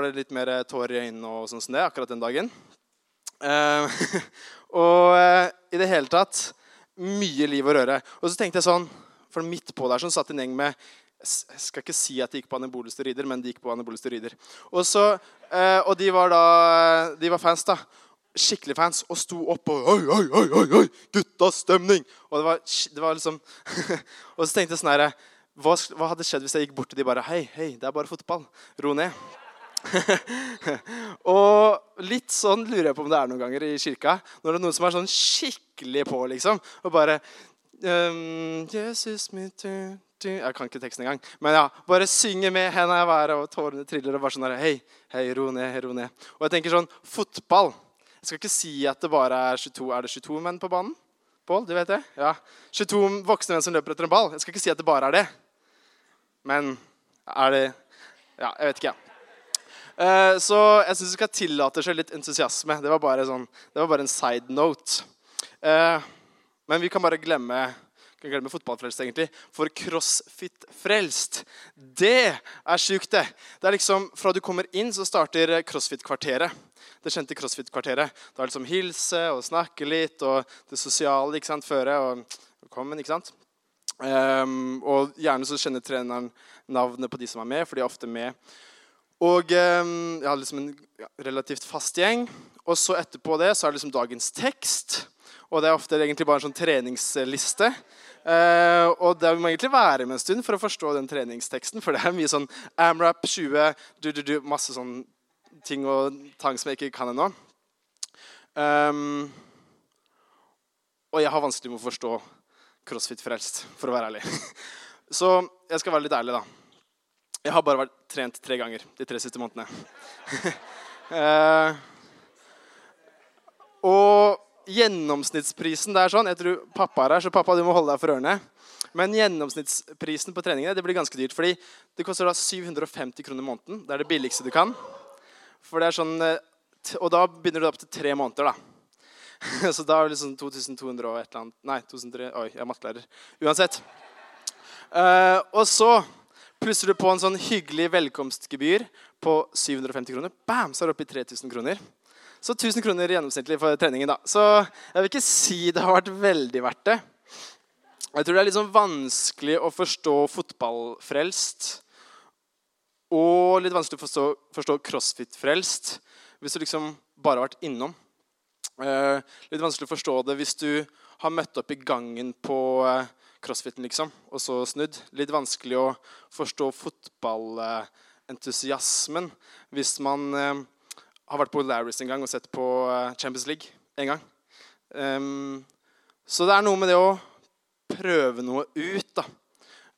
var det litt mer tårer i øynene og sånn som det akkurat den dagen. Eh, og eh, i det hele tatt mye liv og røre. Og så tenkte jeg sånn, for midt på der sånn satt en gjeng med jeg skal ikke si at de gikk på anabole steroider, men de gikk på anabole steroider. Og, så, eh, og de var da de var fans, da. Skikkelig fans. Og sto opp og Oi, oi, oi, oi, oi guttas stemning! Og det var, det var liksom Og så tenkte jeg sånn herre hva, hva, hadde skjedd hvis jeg gikk bort til de bare Hei, hei, det er bare fotball. Ro ned. og litt sånn lurer jeg på om det er noen ganger i kirka. Når det er noen som er sånn skikkelig på, liksom. Og bare um, Jesus. Jeg kan ikke teksten engang. Men ja, bare synge med henda i været, og tårene triller. og bare sånn Hei, hei, ro ned, ro ned. Og jeg tenker sånn, fotball Jeg skal ikke si at det bare er 22 Er det 22 menn på banen? Pål, du vet det? Ja. 22 voksne menn som løper etter en ball. Jeg skal ikke si at det bare er det. Men er det Ja, jeg vet ikke, jeg. Ja. Så jeg syns vi skal tillate seg litt entusiasme. Det var bare, sånn, det var bare en side note. Eh, men vi kan bare glemme kan glemme fotballfrelst, egentlig. For crossfit-frelst, det er sjukt, det. Det er liksom, Fra du kommer inn, så starter crossfit-kvarteret. Det kjente crossfit-kvarteret. Da liksom hilse og snakke litt, og det sosiale ikke sant, føre. og Velkommen, ikke sant? Um, og gjerne så kjenner treneren navnet på de som er med, for de er ofte med. Og um, jeg hadde liksom en relativt fast gjeng. Og så etterpå det så er det liksom dagens tekst. Og det er ofte egentlig bare en sånn treningsliste. Uh, og det må egentlig være med en stund for å forstå den treningsteksten. For det er mye sånn AMRAP 20, du, du, du, masse sånn ting og tang som jeg ikke kan ennå. Um, og jeg har vanskelig med å forstå crossfit-frelst, for å være ærlig. Så jeg skal være litt ærlig, da. Jeg har bare vært trent tre ganger de tre siste månedene. uh, og gjennomsnittsprisen det er sånn, Jeg tror pappa er her, så pappa, du må holde deg for ørene. Men gjennomsnittsprisen på treningene det blir ganske dyrt. fordi det koster da 750 kroner måneden. Det er det billigste du kan. For det er sånn, eh, Og da begynner du opp til tre måneder. da. Så da er det liksom 2200 og et eller annet Nei, 2003, oi, jeg er mattelærer. Uansett. Uh, og så plusser du på en sånn hyggelig velkomstgebyr på 750 kroner. Bam, så er det oppe i 3000 kroner. Så 1000 kroner gjennomsnittlig for treningen. da. Så jeg vil ikke si det har vært veldig verdt det. Jeg tror det er litt sånn vanskelig å forstå fotballfrelst og litt vanskelig å forstå, forstå crossfit-frelst hvis du liksom bare har vært innom. Eh, litt vanskelig å forstå det hvis du har møtt opp i gangen på eh, crossfiten liksom, og så snudd. Litt vanskelig å forstå fotballentusiasmen hvis man eh, har vært på Larris en gang og sett på eh, Champions League en gang. Um, så det er noe med det å prøve noe ut. da.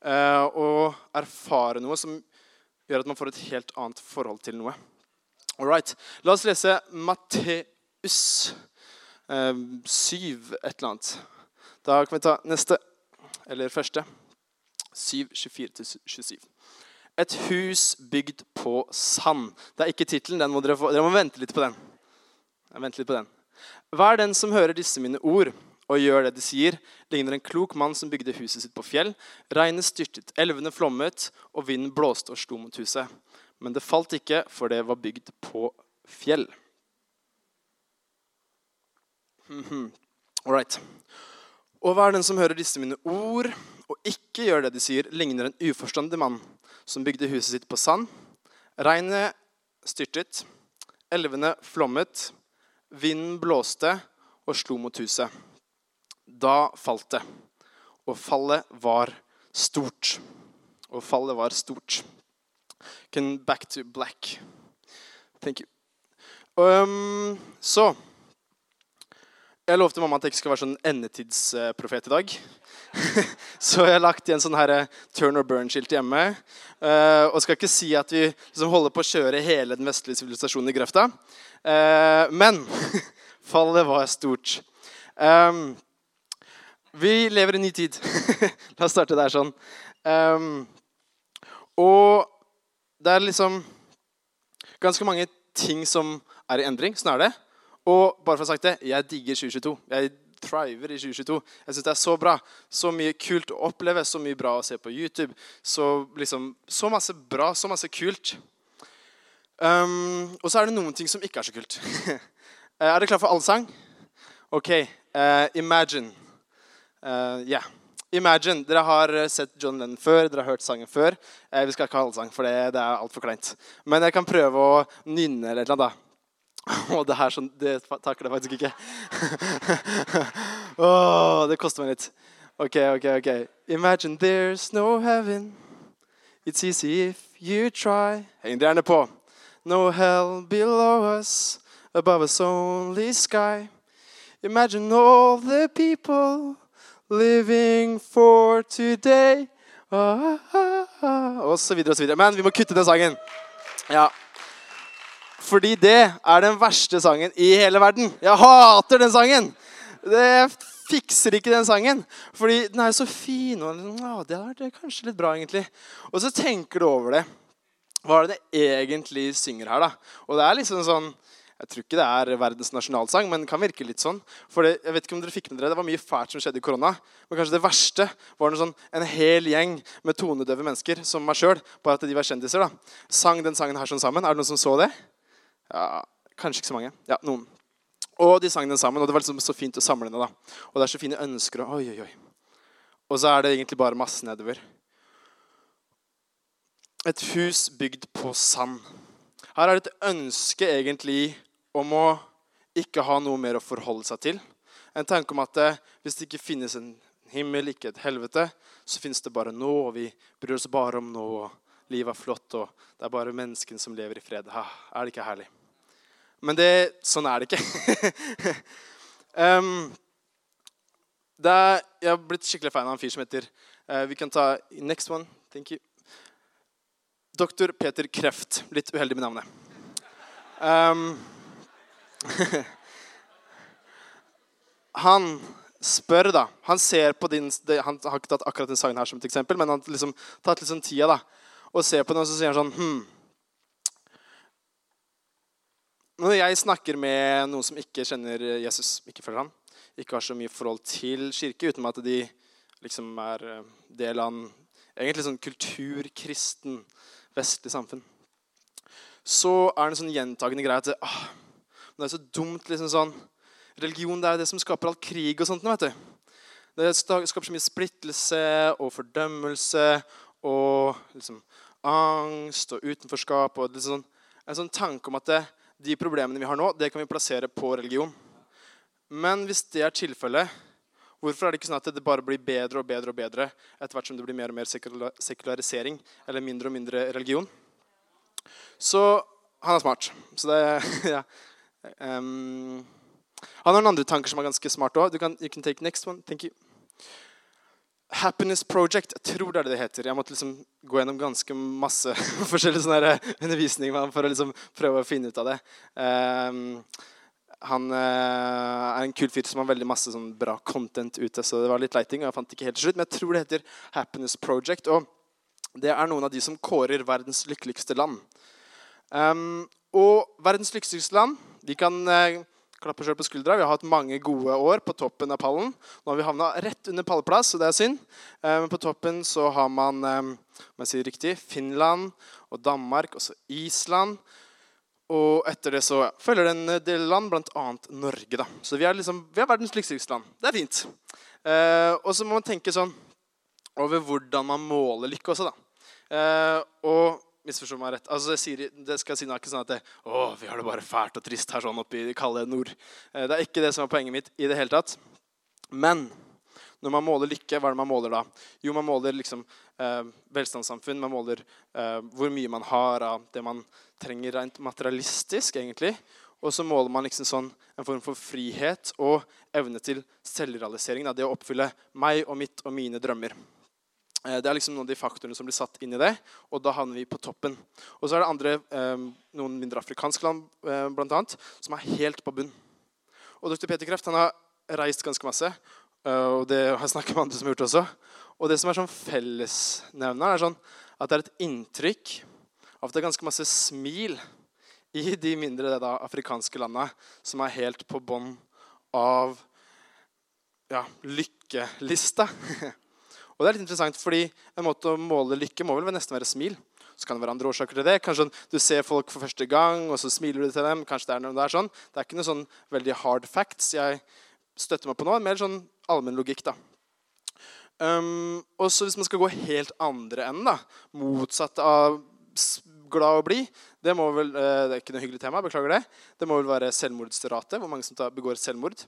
Uh, og erfare noe som gjør at man får et helt annet forhold til noe. All right. La oss lese Matteus uh, 7 et eller annet. Da kan vi ta neste, eller første. 7, 24-27. Et hus bygd på sand. Det er ikke tittelen. Dere, dere, må vente litt på den. Vente litt på den. Hva er den som hører disse mine ord og gjør det de sier, ligner en klok mann som bygde huset sitt på fjell. Regnet styrtet, elvene flommet, og vinden blåste og slo mot huset. Men det falt ikke, for det var bygd på fjell. Mm -hmm. All right. Og hva er den som hører disse mine ord og ikke gjør det de sier, ligner en uforstandig mann som bygde huset sitt på sand. Regnet styrtet, elvene flommet, vinden blåste og slo mot huset. Da falt det, og fallet var stort. Og fallet var stort. Can back to black. Thank you. Um, så Jeg lovte mamma at jeg ikke skal være sånn endetidsprofet i dag. så jeg har lagt igjen sånn her eh, turn or burn-skilt hjemme. Uh, og skal ikke si at vi liksom holder på å kjøre hele den vestlige sivilisasjonen i grøfta. Uh, men fallet var stort. Vi lever i ny tid. La oss starte der sånn. Og det er liksom ganske mange ting som er i endring. Sånn er det. Og bare for å ha sagt det, jeg digger 2022. Jeg thriver i 2022. Jeg syns det er så bra. Så mye kult å oppleve, så mye bra å se på YouTube. Så, liksom, så masse bra, så masse kult. Um, og så er det noen ting som ikke er så kult. Eh, er dere klar for allsang? OK. Uh, imagine. Uh, yeah. Imagine. Dere har sett John Lennon før, dere har hørt sangen før. Uh, vi skal ikke ha allsang, for det, det er altfor kleint. Men jeg kan prøve å nynne eller noe. da. Og det her sånn, det takker jeg faktisk ikke. oh, det koster meg litt. OK, OK, OK. Imagine there's no heaven. It's easy if you try. Heng gjerne på. No hell below us, above us only sky. Imagine all the people living for today. Ah, ah, ah. Og så videre og så videre. Men vi må kutte den sangen. Ja. Fordi det er den verste sangen i hele verden. Jeg hater den sangen! Det fikser ikke den sangen. Fordi den er så fin. og Det er kanskje litt bra, egentlig. Og så tenker du over det. Hva er det det egentlig synger her, da? Og det er liksom sånn Jeg tror ikke det er verdens nasjonalsang, men det kan virke litt sånn. For det, jeg vet ikke om dere fikk med dere, det var mye fælt som skjedde i korona. Men kanskje det verste var sånn, en hel gjeng med tonedøve mennesker som meg sjøl, bare at de var kjendiser, da, sang den sangen her sånn sammen. Er det noen som så det? Ja, Kanskje ikke så mange. Ja, noen. Og de sang den sammen, og det var liksom så fint å samle henne. da. Og det er så fine ønsker. og oi, oi, oi. Og så er det egentlig bare masse nedover. Et hus bygd på sand. Her er det et ønske egentlig om å ikke ha noe mer å forholde seg til. En tanke om at det, hvis det ikke finnes en himmel, ikke et helvete, så finnes det bare nå, og vi bryr oss bare om nå. og Livet er flott, og det er bare menneskene som lever i fred. Ha, er det ikke herlig? Men det, sånn er det ikke. um, det er, jeg har blitt skikkelig fan av en fyr som heter uh, Vi kan ta next one. Thank you. Doktor Peter Kreft. Litt uheldig med navnet. Um, han spør, da Han ser på din Han har ikke tatt akkurat den sangen her som et eksempel, men han har liksom tatt litt sånn tida da, og ser på den, og så sier han sånn hm. Når jeg snakker med noen som ikke kjenner Jesus, ikke følger han, ikke har så mye forhold til kirke, utenom at de liksom er eh, del av en egentlig sånn kulturkristen vestlig samfunn, så er det en sånn gjentagende greie at ah, det er så dumt liksom sånn Religion det er det som skaper all krig og sånt. vet du. Det skaper så mye splittelse og fordømmelse og liksom angst og utenforskap. og liksom, En sånn tanke om at det, de problemene vi har nå, det kan vi plassere på religion. Men hvis det er tilfellet, hvorfor er det ikke sånn at det bare blir bedre og bedre og bedre etter hvert som det blir mer og mer sekularisering eller mindre og mindre religion? Så han er smart. Så det ja. Um, han har noen andre tanker som er ganske smarte òg. You can take next one. Thank you. Happiness Project. Jeg tror det er det det heter. Jeg måtte liksom gå gjennom ganske masse forskjellige sånne undervisning for å liksom prøve å finne ut av det. Um, han uh, er en kul fyr som har veldig masse sånn bra content ute. Så det var litt leiting, og jeg fant ikke helt slutt. Men jeg tror det heter Happiness Project. Og det er noen av de som kårer verdens lykkeligste land. Um, og verdens lykkeligste land Vi kan uh, klappe sjøl på skuldra. Vi har hatt mange gode år på toppen av pallen. Nå har vi havna rett under pallplass, så det er synd. Eh, men på toppen så har man om jeg sier riktig, Finland og Danmark, også Island. Og etter det så følger det en del land, bl.a. Norge. da. Så vi er, liksom, vi er verdens lykkeligste land. Det er fint. Eh, og så må man tenke sånn over hvordan man måler lykke også, da. Eh, og misforstå meg rett. Altså, sier, det skal si ikke sånn at det, å, vi har det bare fælt og trist her sånn oppe i det kalde nord. Eh, det er ikke det som er poenget mitt i det hele tatt. Men når man måler lykke, hva er det man måler da? Jo, man måler liksom eh, velstandssamfunn. Man måler eh, hvor mye man har av det man trenger rent materialistisk, egentlig. Og så måler man liksom sånn en form for frihet og evne til selvrealisering. Da, det å oppfylle meg og mitt og mine drømmer. Eh, det er liksom noen av de faktorene som blir satt inn i det, og da havner vi på toppen. Og så er det andre, eh, noen mindre afrikanske land eh, blant annet, som er helt på bunn. Og dr. Peter Kreft han har reist ganske masse, og det har jeg snakket med andre som har gjort også. Og det som er sånn fellesnevner, er sånn at det er et inntrykk av at det er ganske masse smil i de mindre da, afrikanske landene som er helt på bånn av ja, lykkelista. Og det er litt interessant, fordi En måte å måle lykke må vel nesten være smil. Så kan det være andre årsaker til det. Kanskje sånn, du ser folk for første gang, og så smiler du til dem. Kanskje Det er noe der sånn. Det er ikke noe sånn veldig hard facts jeg støtter meg på nå. Mer sånn allmenn logikk. da. Um, og så Hvis man skal gå helt andre enden, da, motsatt av glad og blid Det må vel, uh, det er ikke noe hyggelig tema, beklager det. Det må vel være selvmordsrate, hvor mange som begår selvmord.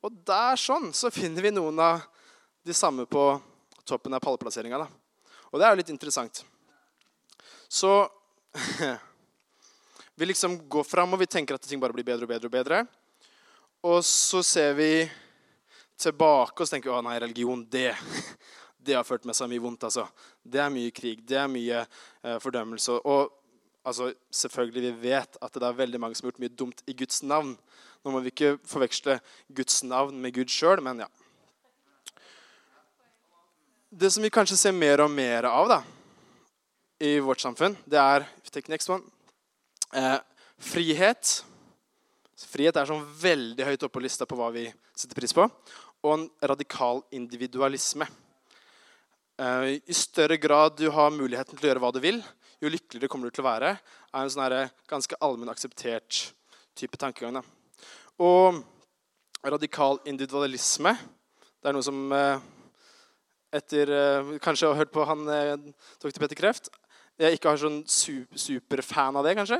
Og der sånn så finner vi noen av de samme på toppen av pallplasseringa. Og det er jo litt interessant. Så vi liksom går fram, og vi tenker at ting bare blir bedre og bedre. Og bedre. Og så ser vi tilbake og så tenker vi, å nei, religion, det, det har ført med seg mye vondt. altså. Det er mye krig, det er mye eh, fordømmelse. Og altså, selvfølgelig, vi vet at det er veldig mange som har gjort mye dumt i Guds navn. Nå må vi ikke forveksle Guds navn med Gud sjøl, men ja. Det som vi kanskje ser mer og mer av da, i vårt samfunn, det er take next one, eh, frihet. Frihet er sånn veldig høyt oppe på lista på hva vi setter pris på. Og en radikal individualisme. Eh, I større grad du har muligheten til å gjøre hva du vil, jo lykkeligere kommer du til å være. er en sånn ganske allmenn akseptert type tankegang. Da. Og radikal individualisme det er noe som eh, etter kanskje Kanskje har hørt på han dr. Petter Kreft. Jeg ikke har sånn superfan av det, kanskje.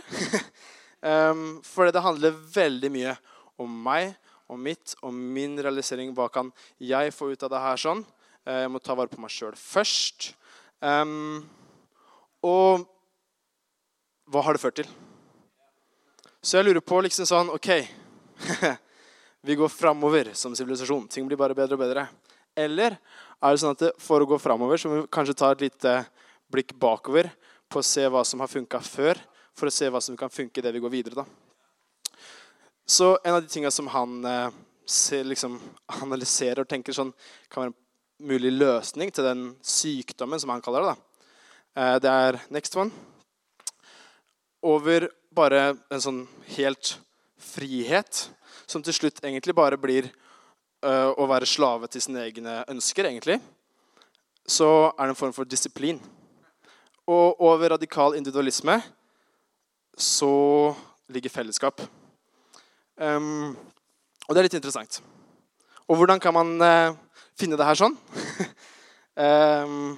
um, for det handler veldig mye om meg, om mitt, om min realisering. Hva kan jeg få ut av det her sånn? Jeg må ta vare på meg sjøl først. Um, og hva har det ført til? Så jeg lurer på liksom sånn OK. vi går framover som sivilisasjon. Ting blir bare bedre og bedre. Eller er det sånn at for å gå framover så må vi kanskje ta et lite blikk bakover på å se hva som har funka før, for å se hva som kan funke det vi går videre. da. Så en av de tinga som han eh, ser, liksom, analyserer og tenker sånn, kan være en mulig løsning til den sykdommen, som han kaller det, da. Eh, det er next one over bare en sånn helt frihet, som til slutt egentlig bare blir å være slave til sine egne ønsker, egentlig, så er det en form for disiplin. Og over radikal individualisme så ligger fellesskap. Um, og det er litt interessant. Og hvordan kan man uh, finne det her sånn? um,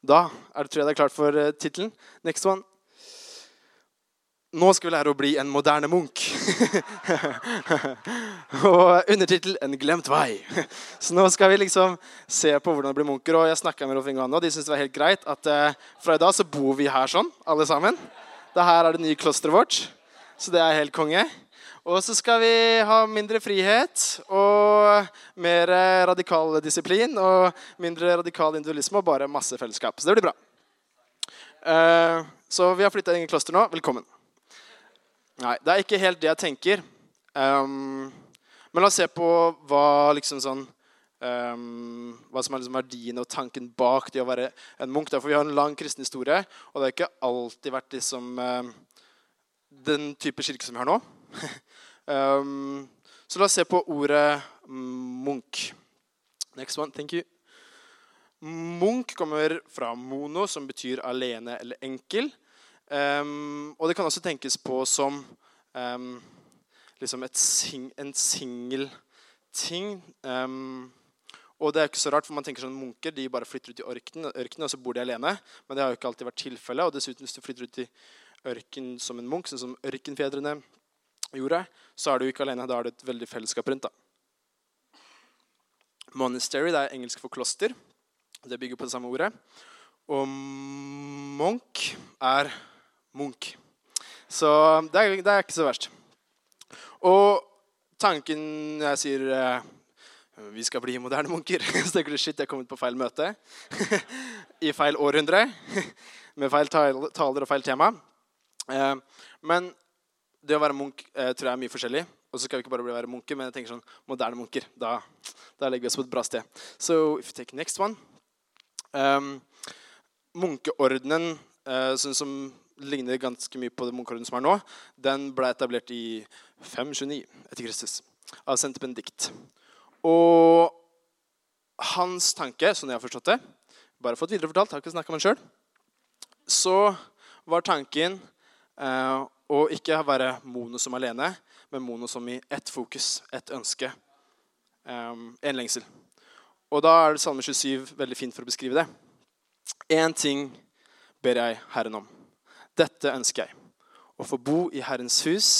da er det, tror jeg det er klart for uh, tittelen. Next one. Nå skal vi lære å bli en moderne munk. og undertittel 'En glemt vei'. Så nå skal vi liksom se på hvordan det blir munker. Og jeg snakka med Rolf Inge og de syntes det var helt greit at eh, fra i dag så bor vi her sånn, alle sammen. Det her er det nye klosteret vårt. Så det er helt konge. Og så skal vi ha mindre frihet og mer radikal disiplin og mindre radikal individualisme og bare masse fellesskap. Så det blir bra. Uh, så vi har flytta inn i kloster nå. Velkommen. Nei, det er ikke helt det jeg tenker. Um, men la oss se på hva, liksom sånn, um, hva som er liksom verdien og tanken bak det å være en munk. For vi har en lang kristen historie, og det har ikke alltid vært liksom, um, den type kirke som vi har nå. så la oss se på ordet munk. Next one, thank you. Munk kommer fra mono, som betyr alene eller enkel. Um, og det kan også tenkes på som um, liksom sing, en singel ting. Um, og det er ikke så rart, for man tenker sånn Munker de bare flytter ut i ørkenen, ørken, og så bor de alene. Men det har jo ikke alltid vært tilfellet. Og dessuten, hvis du flytter ut i ørken som en munk, sånn som ørkenfedrene gjorde, så er du ikke alene. Da er det et veldig fellesskap rundt. da. Monastery det er engelsk for kloster. Det bygger på det samme ordet. Og monk er Munch. Så det er, det er, ikke så verst. Og tanken jeg sier eh, vi skal bli moderne munker, så tenker du shit, jeg har kommet på feil møte. I feil århundre. Med feil taler og feil tema. Eh, men det å være munk eh, tror jeg er mye forskjellig. Og så skal vi ikke bare bli være munker, men jeg tenker sånn moderne munker. Da, da legger vi oss på et bra sted. So if you take next one um, Munkeordenen, sånn som ligner ganske mye på det munkeorden som er nå, den ble etablert i 529 etter Kristus av Sent Benedikt. Og hans tanke, sånn jeg har forstått det, bare fått viderefortalt, har ikke snakka med den sjøl, så var tanken eh, å ikke være mono som alene, men mono som i ett fokus, ett ønske. Eh, en lengsel. Og da er det Salme 27 veldig fint for å beskrive det. Én ting ber jeg Herren om. Dette ønsker jeg. Å få bo i Herrens hus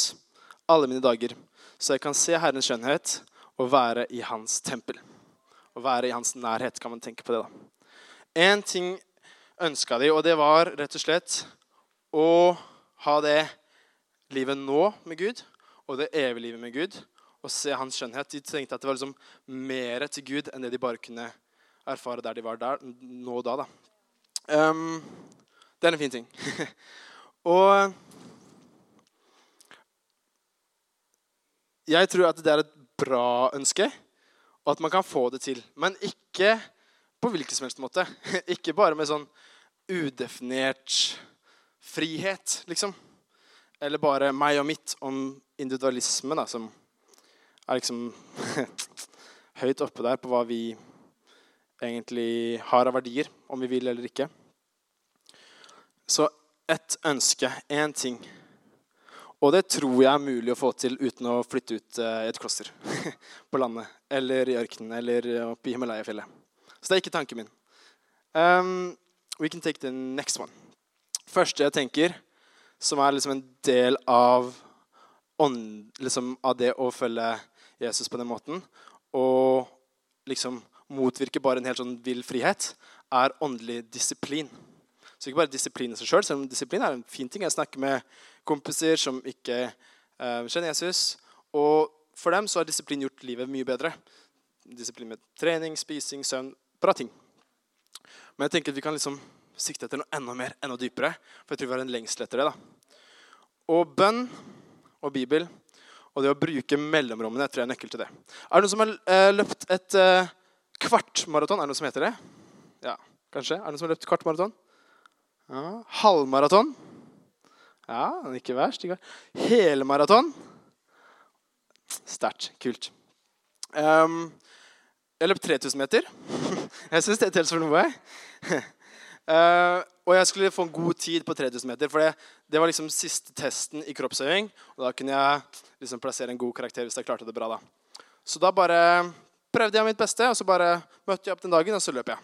alle mine dager, så jeg kan se Herrens skjønnhet og være i Hans tempel. Å være i Hans nærhet, kan man tenke på det. da. Én ting ønska de, og det var rett og slett å ha det livet nå med Gud og det evige livet med Gud og se hans skjønnhet. De tenkte at det var liksom mer til Gud enn det de bare kunne erfare der de var der, nå og da. da. Um, det er en fin ting. og jeg tror at det er et bra ønske, og at man kan få det til. Men ikke på hvilken som helst måte. Ikke bare med sånn udefinert frihet, liksom. Eller bare meg og mitt om individualisme, da, som er liksom høyt oppe der på hva vi egentlig har av verdier, om vi vil eller ikke. Så ett ønske, én ting. Og det tror jeg er mulig å få til uten å flytte ut eh, i et kloster på landet. Eller i ørkenen eller oppe i Himalaya-fjellet. Så det er ikke tanken min. Um, we can take the next one. Første jeg tenker, som er liksom en del av, ånd, liksom av det å følge Jesus på den måten, og liksom motvirke bare en helt sånn vill frihet, er åndelig disiplin. Så ikke bare disiplin i seg sjøl, selv om disiplin er en fin ting. Jeg snakker med kompiser som ikke uh, kjenner Jesus, og for dem så har disiplin gjort livet mye bedre. Disiplin med trening, spising, søvn. Bra ting. Men jeg tenker at vi kan liksom sikte etter noe enda mer, enda dypere. For jeg tror vi har en lengsel etter det. da. Og bønn og Bibel og det å bruke mellomrommene jeg tror jeg er nøkkel til det. Er det noen som har uh, løpt et uh, kvartmaraton? Er det noe som heter det? Ja, kanskje. Er det noen som har løpt kvartmaraton? Ja. Halvmaraton? Ja, ikke verst. Ikke verst. Helmaraton? Sterkt. Kult. Um, jeg løp 3000 meter. jeg syns det teller for noe. uh, og jeg skulle få en god tid på 3000 meter, for det, det var liksom siste testen i kroppsøving. Og da kunne jeg liksom plassere en god karakter hvis jeg klarte det bra. da. Så da bare prøvde jeg mitt beste, og så bare møtte jeg opp den dagen, og så løp jeg.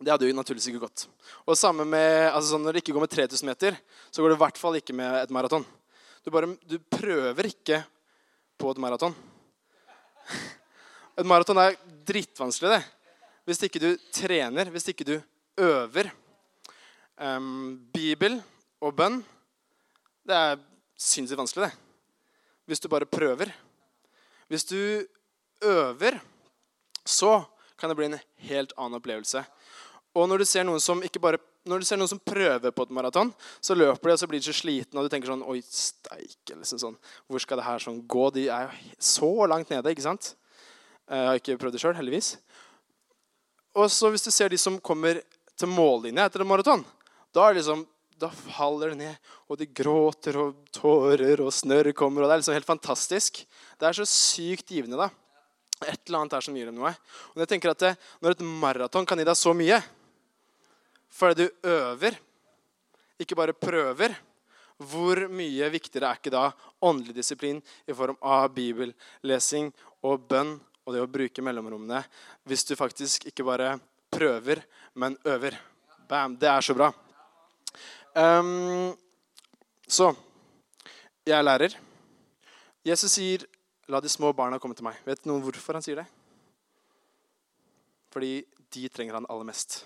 Det hadde jo naturligvis ikke gått. Og samme med, altså sånn, Når det ikke går med 3000 meter, så går det i hvert fall ikke med et maraton. Du, du prøver ikke på et maraton. Et maraton er drittvanskelig, det. Hvis ikke du trener, hvis ikke du øver. Um, Bibel og bønn, det er sinnssykt vanskelig, det. Hvis du bare prøver. Hvis du øver, så kan det bli en helt annen opplevelse. Og når du ser noen som, bare, ser noen som prøver på et maraton, så løper de, og så blir de så slitne, og du tenker sånn Oi, steike. Liksom sånn, Hvor skal det her sånn gå? De er jo så langt nede, ikke sant? Jeg har ikke prøvd det sjøl, heldigvis. Og så hvis du ser de som kommer til mållinja etter en maraton, da, liksom, da faller det ned, og de gråter, og tårer og snørr kommer. og Det er liksom helt fantastisk. Det er så sykt givende. da. Et eller annet er som gir dem noe. Og jeg tenker at det, Når et maraton kan gi deg så mye fordi du øver, ikke bare prøver, hvor mye viktigere er ikke da åndelig disiplin i form av bibellesing og bønn og det å bruke mellomrommene hvis du faktisk ikke bare prøver, men øver? Bam! Det er så bra. Um, så jeg er lærer. Jesus sier, 'La de små barna komme til meg'. Vet noen hvorfor han sier det? Fordi de trenger han aller mest.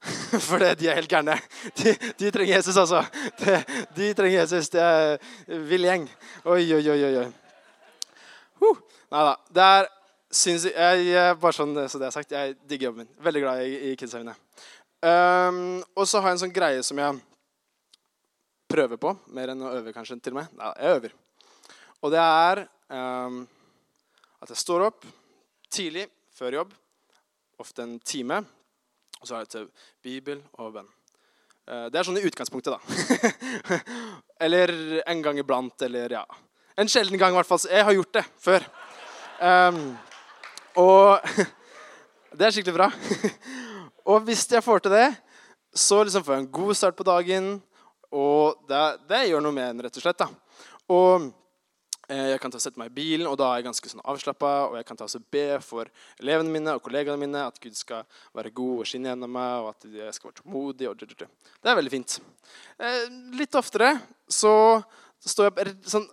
For det, de er helt gærne. De, de, trenger Jesus, altså. De, de, trenger Jesus. Det er vill gjeng. Oi, oi, oi. oi. Uh, nei da. Det er syns jeg, Bare sånn så det er sagt, jeg digger jobben min. Veldig glad i, i Kidshaugene. Um, og så har jeg en sånn greie som jeg prøver på, mer enn å øve kanskje til med. Nei, jeg øver. Og det er um, at jeg står opp tidlig før jobb, ofte en time, og så har jeg til Bibel og bønn. Uh, det er sånn i utgangspunktet, da. eller en gang iblant, eller ja En sjelden gang, i hvert fall. Jeg har gjort det før. Um, og det er skikkelig bra. og hvis jeg får til det, så liksom får jeg en god start på dagen, og det, det gjør noe med en, rett og slett. da. Og eh, jeg kan ta og sette meg i bilen, og da er jeg ganske sånn avslappa. Og jeg kan ta og be for elevene mine og kollegaene mine at Gud skal være god og skinne gjennom meg, og at jeg skal være tålmodig. Det er veldig fint. Eh, litt oftere så står jeg sånn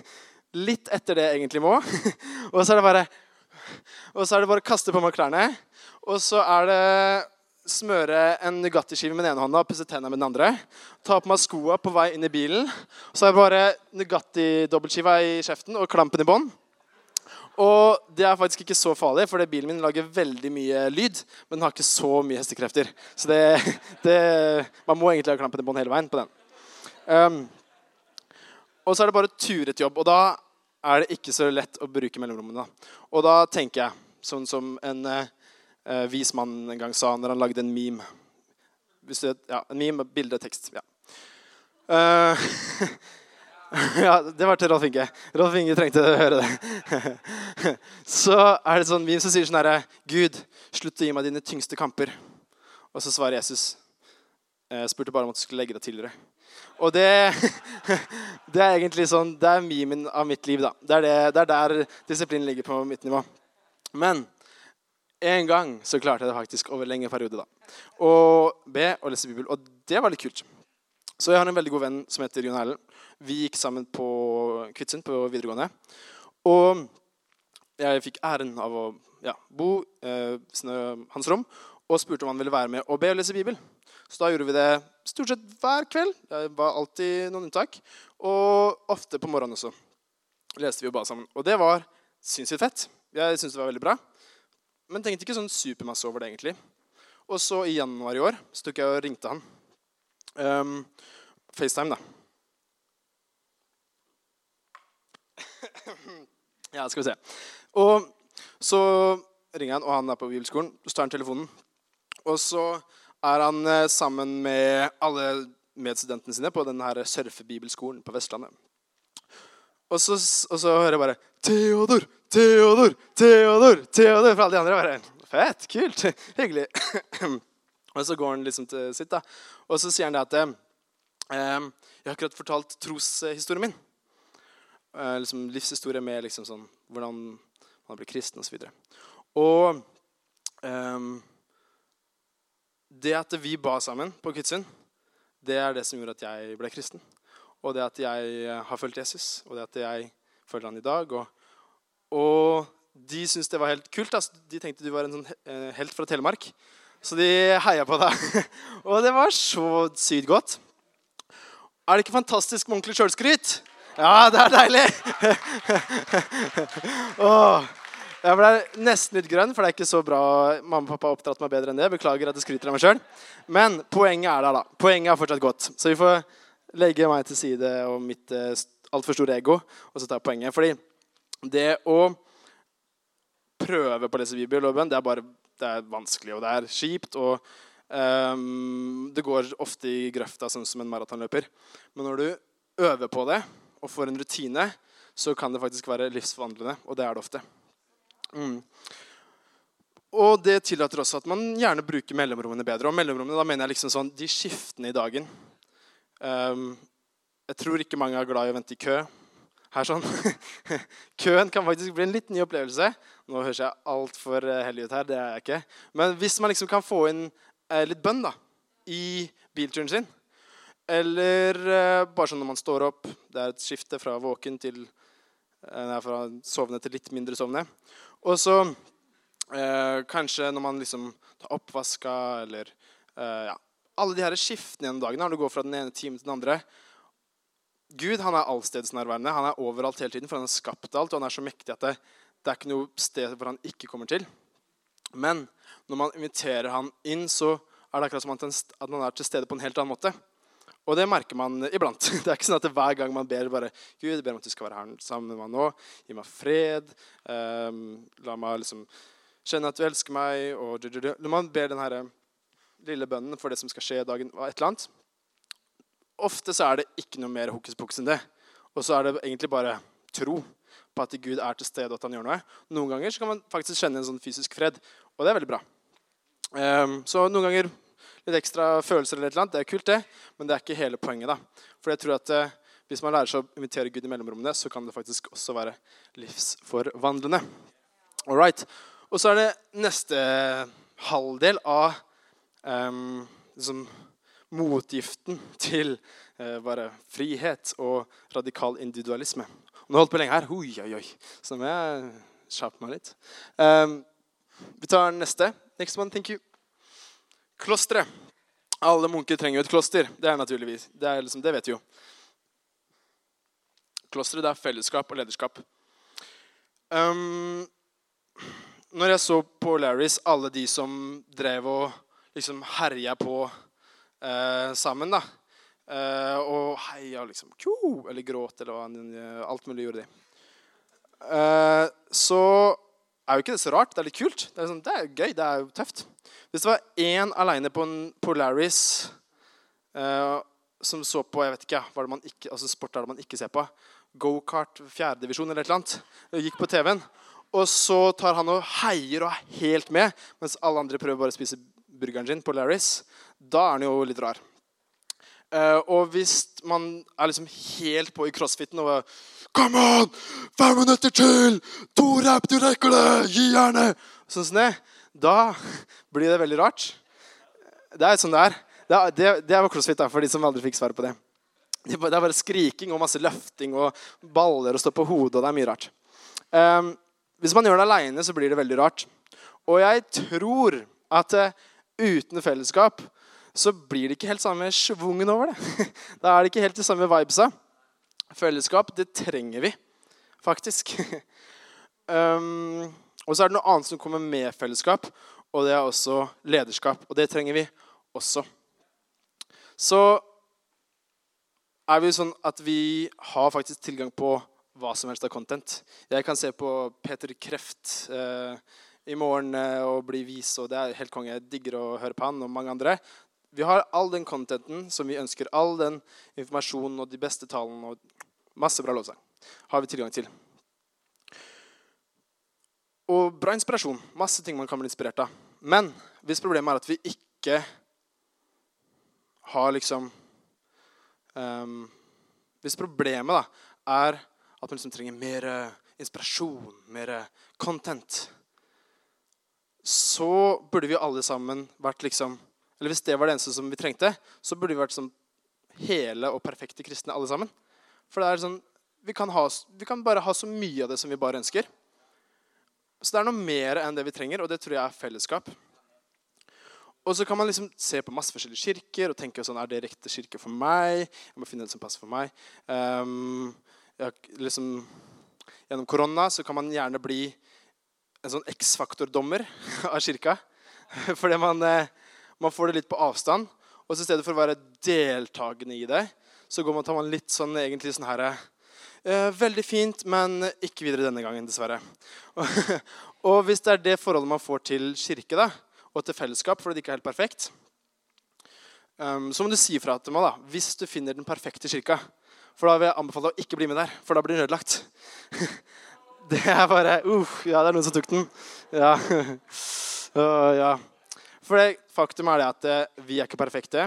litt etter det jeg egentlig må. og så er det bare og så er det bare å kaste på meg klærne. Og så er det smøre en Nugatti-skive med den ene hånda og pusse tennene med den andre. Ta på meg skoa på vei inn i bilen. Så har jeg bare Nugatti-dobbeltskiva i kjeften og klampen i bånn. Og det er faktisk ikke så farlig, for bilen min lager veldig mye lyd. Men den har ikke så mye hestekrefter. Så det, det Man må egentlig ha klampen i bånn hele veien på den. Um, og så er det bare turet jobb. Og da er det ikke så lett å bruke mellomrommene. Og da tenker jeg, sånn som en uh, uh, vismannen en gang sa når han lagde en meme Hvis du, ja, En meme, bilde, tekst. Ja. Uh, ja, det var til Rolf Inge. Rolf Inge trengte å høre det. så er det sånn meme som sier sånn herre Gud, slutt å gi meg dine tyngste kamper. Og så svarer Jesus. Jeg spurte bare om at du skulle legge deg tidligere. Og det, det er egentlig sånn, det er memen av mitt liv. da. Det er, det, det er der disiplinen ligger på mitt nivå. Men en gang så klarte jeg det faktisk over lengre periode. da. Å be og lese Bibel. Og det var litt kult. Så jeg har en veldig god venn som heter Jon Erlend. Vi gikk sammen på Kvitsund på videregående. Og jeg fikk æren av å ja, bo eh, i hans rom og spurte om han ville være med og be og lese Bibel. Så da gjorde vi det stort sett hver kveld. Det var alltid noen unntak. Og ofte på morgenen også. Leste vi jo bare sammen. Og det var sinnssykt fett. Jeg syntes det var veldig bra. Men tenkte ikke sånn supermasse over det, egentlig. Og så i januar i år så tok jeg og ringte han. Um, FaceTime, da. ja, skal vi se. Og så ringer han, og han er på bibelskolen. Så tar han telefonen. Og så er han eh, sammen med alle medstudentene sine på denne surfebibelskolen på Vestlandet. Og så, og så hører jeg bare 'Theodor! Theodor! Theodor!' Theodor For alle de andre. bare, Fett! Kult! Hyggelig. og så går han liksom til sitt, da. Og så sier han det at eh, 'Jeg har akkurat fortalt troshistorien min.' Eh, liksom livshistorie med liksom sånn, hvordan man blir kristen osv. Og, så og eh, det at vi ba sammen på Kvitsund, det er det som gjorde at jeg ble kristen. Og det at jeg har fulgt Jesus, og det at jeg følger han i dag. Og, og de syntes det var helt kult. Altså. De tenkte du var en sånn eh, helt fra Telemark. Så de heia på deg. og det var så sykt godt. Er det ikke fantastisk med ordentlig sjølskryt? Ja, det er deilig! oh. Jeg ble nesten litt grønn, for det er ikke så bra. Mamma og pappa har oppdratt meg bedre enn det. Beklager at jeg skryter av meg sjøl. Men poenget er der, da. Poenget er fortsatt godt. Så vi får legge meg til side og mitt eh, altfor store ego, og så ta poenget. Fordi det å prøve på å lese bibelloven, det er bare det er vanskelig, og det er kjipt. og um, Det går ofte i grøfta, sånn som en maratonløper. Men når du øver på det og får en rutine, så kan det faktisk være livsforvandlende. Og det er det ofte. Mm. Og det tillater også at man gjerne bruker mellomrommene bedre. Og mellomrommene, da mener jeg liksom sånn de skiftene i dagen. Um, jeg tror ikke mange er glad i å vente i kø. Her sånn. Køen kan faktisk bli en litt ny opplevelse. Nå høres jeg altfor eh, hellig ut her. det er jeg ikke. Men hvis man liksom kan få inn eh, litt bønn da, i bilturen sin, eller eh, bare sånn når man står opp Det er et skifte fra våken til eh, fra sovende til litt mindre sovende. Og så eh, kanskje når man liksom tar oppvaska eller ja, Alle de her skiftene gjennom dagen når du går fra den ene timen til den andre. Gud han er allstedsnærværende. Han er overalt hele tiden, for han har skapt alt. Og han er så mektig at det, det er ikke noe sted hvor han ikke kommer til. Men når man inviterer han inn, så er det akkurat som at han er til stede på en helt annen måte. Og det merker man iblant. Det er ikke sånn at hver gang man ber bare Gud, jeg ber om at du skal være her sammen med meg nå. Gi meg fred. Um, la meg liksom kjenne at du elsker meg. Og Når man ber den lille bønnen for det som skal skje i dagen, et eller annet Ofte så er det ikke noe mer hokus pokus enn det. Og så er det egentlig bare tro på at Gud er til stede og at han gjør noe. Noen ganger så kan man faktisk kjenne en sånn fysisk fred, og det er veldig bra. Um, så noen ganger litt ekstra følelser eller et eller annet. Det er kult, det, men det er ikke hele poenget. da. For jeg tror at eh, hvis man lærer seg å invitere Gud i mellomrommene, så kan det faktisk også være livsforvandlende. All right. Og så er det neste halvdel av um, liksom, motgiften til eh, bare frihet og radikal individualisme. Og nå holdt på lenge her. Oi, oi, oi. Så nå må jeg skjerpe meg litt. Um, vi tar neste. Next one, thank you. Klosteret. Alle munker trenger jo et kloster. Det er naturligvis. Det, er liksom, det vet vi jo. Klosteret er fellesskap og lederskap. Um, når jeg så på Larrys, alle de som drev og liksom herja på uh, sammen, da uh, Og heia liksom Kjo! Eller gråt, eller hva alt mulig gjorde de. Uh, så er jo ikke det så rart. Det er litt kult. Det er, sånn, det er gøy. Det er jo tøft. Hvis det var én aleine på en Polaris uh, som så på jeg vet ikke, hva det man ikke, altså sport er det man ikke ser på, gokart fjerdedivisjon eller et eller annet, gikk på TV-en, og så tar han og heier og er helt med, mens alle andre prøver bare å spise burgeren sin på Larrys, da er han jo litt rar. Uh, og hvis man er liksom helt på i crossfiten og Come on! Fem minutter til! To rap, du rekker det! Gi gjerne! Sånn som det. Da blir det veldig rart. Det er sånn det er. Det, det, det var crossfit da, for de som aldri fikk svar på det. Det er bare skriking og masse løfting og baller og stå på hodet. og det er mye rart. Um, hvis man gjør det aleine, så blir det veldig rart. Og jeg tror at uh, uten fellesskap så blir det ikke helt samme schwungen over det. da er det ikke helt de samme vibesa. Fellesskap, det trenger vi faktisk. um, og så er det noe annet som kommer med fellesskap, og det er også lederskap. Og det trenger vi også. Så er vi sånn at vi har faktisk tilgang på hva som helst av content. Jeg kan se på Peter Kreft eh, i morgen eh, og bli vis, og det er helt konge. Jeg digger å høre på han og mange andre. Vi har all den contenten som vi ønsker. All den informasjonen og de beste tallene og masse bra lovsang har vi tilgang til. Og bra inspirasjon. Masse ting man kan bli inspirert av. Men hvis problemet er at vi ikke har liksom um, Hvis problemet da er at man liksom trenger mer inspirasjon, mer content, så burde vi alle sammen vært liksom eller hvis det var det eneste som vi trengte, så burde vi vært sånn hele og perfekte kristne alle sammen. For det er sånn, vi kan, ha, vi kan bare ha så mye av det som vi bare ønsker. Så det er noe mer enn det vi trenger, og det tror jeg er fellesskap. Og så kan man liksom se på masse forskjellige kirker og tenke sånn, er det riktig kirke for meg. Jeg må finne det som passer for meg. Um, jeg, liksom, gjennom korona så kan man gjerne bli en sånn X-faktor-dommer av kirka. Fordi man, eh, man får det litt på avstand. Og så i stedet for å være deltakende i det, så går man, tar man litt sånn egentlig sånn her eh, Veldig fint, men ikke videre denne gangen, dessverre. Og, og, hvis det er det forholdet man får til kirke da, og til fellesskap fordi det ikke er helt perfekt, um, så må du si fra til meg da, hvis du finner den perfekte kirka. For da vil jeg anbefale å ikke bli med der, for da blir den ødelagt. Det er bare uh, Ja, det er noen som tok den. Ja. Uh, ja. For det, faktum er det at eh, vi er ikke perfekte.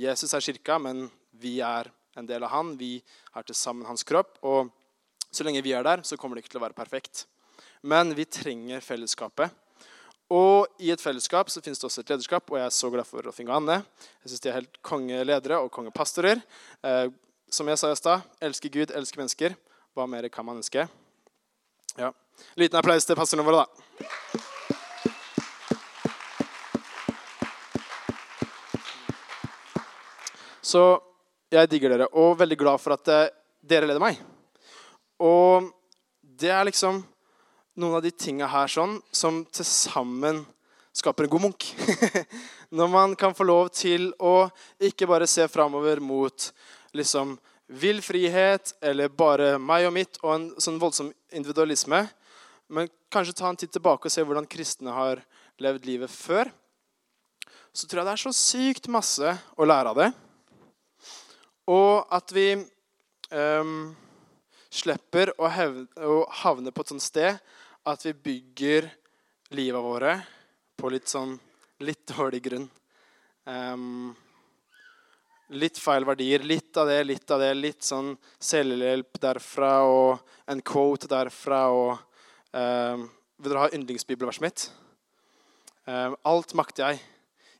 Jesus er kirka, men vi er en del av han. Vi er til sammen hans kropp. Og så lenge vi er der, så kommer det ikke til å være perfekt. Men vi trenger fellesskapet. Og i et fellesskap så finnes det også et lederskap, og jeg er så glad for Rolf Inge og Anne. Jeg synes de er helt kongeledere og kongepastorer. Eh, som jeg sa i stad, elsker Gud, elsker mennesker. Hva mer kan man ønske? Ja. Liten applaus til pastorene våre, da. Så jeg digger dere og veldig glad for at eh, dere leder meg. Og det er liksom noen av de tinga her sånn som til sammen skaper en god munk. Når man kan få lov til å ikke bare se framover mot liksom vill frihet eller bare meg og mitt og en sånn voldsom individualisme, men kanskje ta en titt tilbake og se hvordan kristne har levd livet før, så tror jeg det er så sykt masse å lære av det. Og at vi um, slipper å, hevne, å, havne på et sånt sted at vi bygger livet våre på litt sånn litt dårlig grunn. Ehm, litt feil verdier. Litt av det, litt av det. Litt sånn selvhjelp derfra og en quote derfra. og ehm, Vil dere ha yndlingsbibelverset mitt? Ehm, alt makter jeg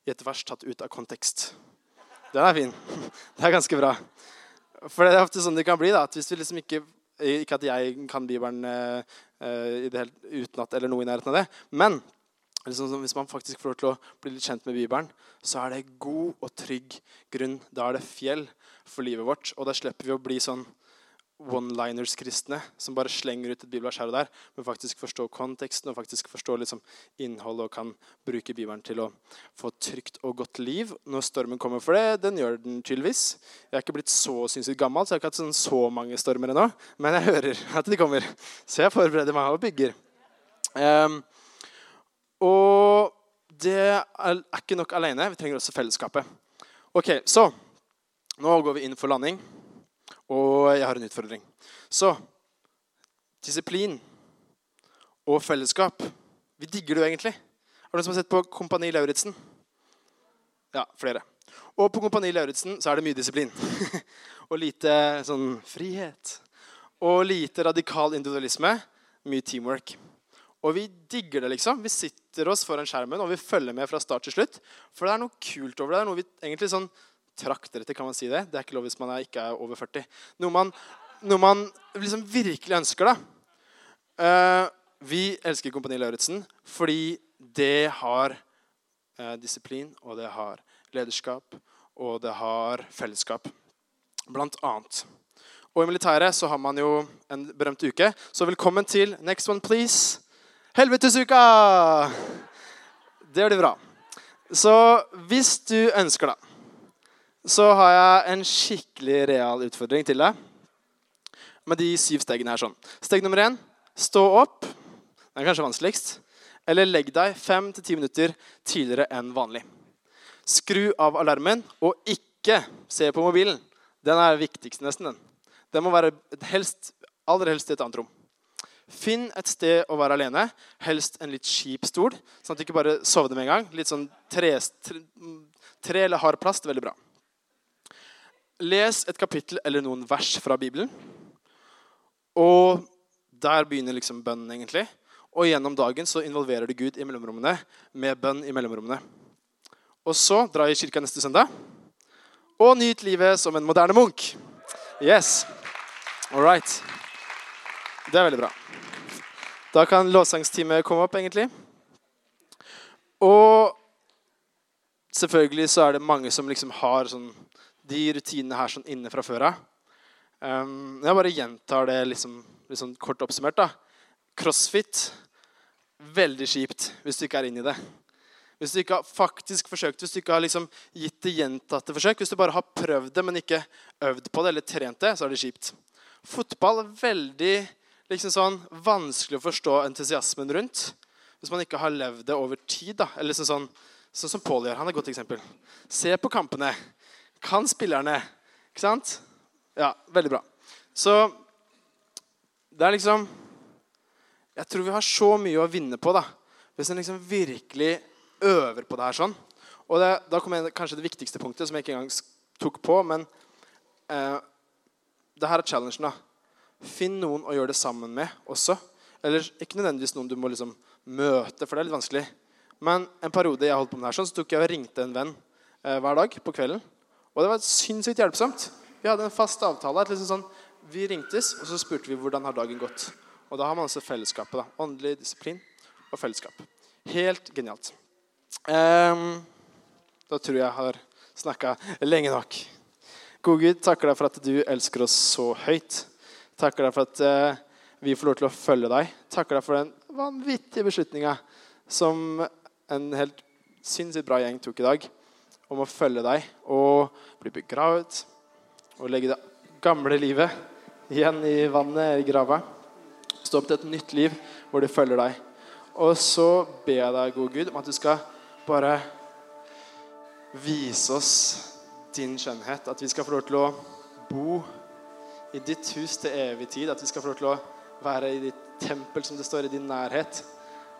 i et vers tatt ut av kontekst. Den er fin. Det er ganske bra. For det er ofte sånn det kan bli. da, at hvis vi liksom ikke Ikke at jeg kan Bibelen uh, eh, hele, utenat eller noe i nærheten av det. Men hvis man faktisk får lov til å bli litt kjent med Bibelen, så er det god og trygg grunn. Da er det fjell for livet vårt. Og da slipper vi å bli sånn one-liners-kristne som bare slenger ut et bibelvers her og der, men faktisk forstår konteksten og faktisk forstår liksom innholdet og kan bruke Bibelen til å få et trygt og godt liv når stormen kommer. For det, den gjør den tydeligvis. Jeg er ikke blitt så sinnssykt gammel, så jeg har ikke hatt sånn så mange stormer ennå. Men jeg hører at de kommer, så jeg forbereder meg og bygger. Um, og det er ikke nok alene. Vi trenger også fellesskapet. Ok, Så nå går vi inn for landing. Og jeg har en utfordring. Så disiplin og fellesskap Vi digger det jo egentlig. Er det noen som har sett på Kompani Lauritzen? Ja, flere. Og på Kompani Lauritzen så er det mye disiplin. og lite sånn frihet. Og lite radikal individualisme. Mye teamwork. Og vi digger det, liksom. Vi sitter oss foran skjermen og vi følger med fra start til slutt. For det er noe kult over det. Det er noe vi egentlig sånn trakter etter, kan man si det? Det er ikke lov hvis man er, ikke er over 40. Noe man, noe man liksom virkelig ønsker, da. Uh, vi elsker Kompani Lauritzen fordi det har uh, disiplin, og det har lederskap, og det har fellesskap. Blant annet. Og i militæret så har man jo en berømt uke. Så velkommen til Next one, please. Helvetesuka! Det blir bra. Så hvis du ønsker, det, så har jeg en skikkelig real utfordring til deg. Med de syv stegene her sånn. Steg nummer én stå opp. Det er kanskje vanskeligst. Eller legg deg fem til ti minutter tidligere enn vanlig. Skru av alarmen, og ikke se på mobilen. Den er viktigst, nesten. Den Den må være helst, aller helst i et annet rom. Finn et sted å være alene, helst en litt kjip stol, sånn at du ikke bare sovner med en gang. Litt sånn tre, tre, tre eller hard plast. Veldig bra. Les et kapittel eller noen vers fra Bibelen. Og der begynner liksom bønnen, egentlig. Og gjennom dagen så involverer du Gud i mellomrommene med bønn i mellomrommene. Og så dra i kirka neste søndag og nyt livet som en moderne munk. Yes. All right. Det er veldig bra. Da kan lovsangsteamet komme opp, egentlig. Og selvfølgelig så er det mange som liksom har sånn de rutinene her sånn inne fra før av. Um, jeg bare gjentar det liksom, liksom kort oppsummert. da. Crossfit veldig kjipt hvis du ikke er inne i det. Hvis du ikke har faktisk forsøkt, hvis du ikke har liksom gitt det gjentatte forsøk, hvis du bare har prøvd det, men ikke øvd på det eller trent det, så er det kjipt. Fotball veldig liksom sånn, vanskelig å forstå entusiasmen rundt hvis man ikke har levd det over tid. da. Eller liksom sånn, sånn som Pål gjør. Han er et godt eksempel. Se på kampene. Kan spillerne. Ikke sant? Ja, veldig bra. Så det er liksom Jeg tror vi har så mye å vinne på da, hvis en liksom virkelig øver på det her sånn. Og det, da kommer kanskje det viktigste punktet, som jeg ikke engang tok på. Men eh, det her er challengen. da. Finn noen å gjøre det sammen med også. Eller ikke nødvendigvis noen du må liksom møte, for det er litt vanskelig. Men en periode jeg holdt på med det her sånn, så tok jeg og ringte en venn eh, hver dag på kvelden. Og det var sinnssykt hjelpsomt. Vi hadde en fast avtale. Liksom sånn, vi ringtes, og så spurte vi hvordan har dagen gått. Og da har man også fellesskapet. da. Åndelig disiplin og fellesskap. Helt genialt. Um, da tror jeg jeg har snakka lenge nok. Gode Gud, takker deg for at du elsker oss så høyt. Takker deg for at uh, vi får lov til å følge deg. Takker deg for den vanvittige beslutninga som en helt sinnssykt bra gjeng tok i dag om å følge deg og bli begravet og legge det gamle livet igjen i vannet i grava. Stå opp til et nytt liv hvor du følger deg. Og så ber jeg deg, gode Gud, om at du skal bare vise oss din skjønnhet. At vi skal få lov til å bo i ditt hus til evig tid. At vi skal få lov til å være i ditt tempel, som det står, i din nærhet.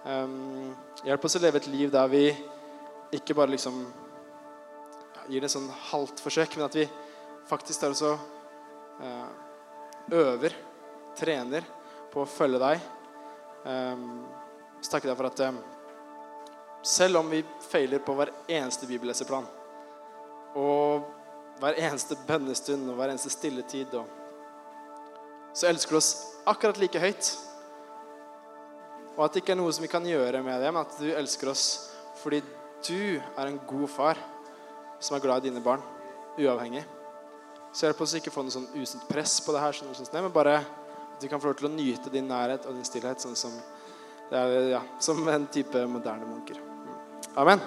Um, hjelp oss å leve et liv der vi ikke bare liksom gir det et sånn halvt forsøk, men at vi faktisk tar oss og eh, øver, trener på å følge deg. Um, så takker jeg deg for at um, selv om vi feiler på hver eneste bibelleseplan og hver eneste bønnestund og hver eneste stilletid, og, så elsker du oss akkurat like høyt. Og at det ikke er noe som vi kan gjøre med det, men at du elsker oss fordi du er en god far som er glad i dine barn, uavhengig. Så hjelp oss ikke få noe sånn usunt press på det her, sånn, men bare at vi kan få lov til å nyte din nærhet og din stillhet sånn som, ja, som en type moderne munker. Amen.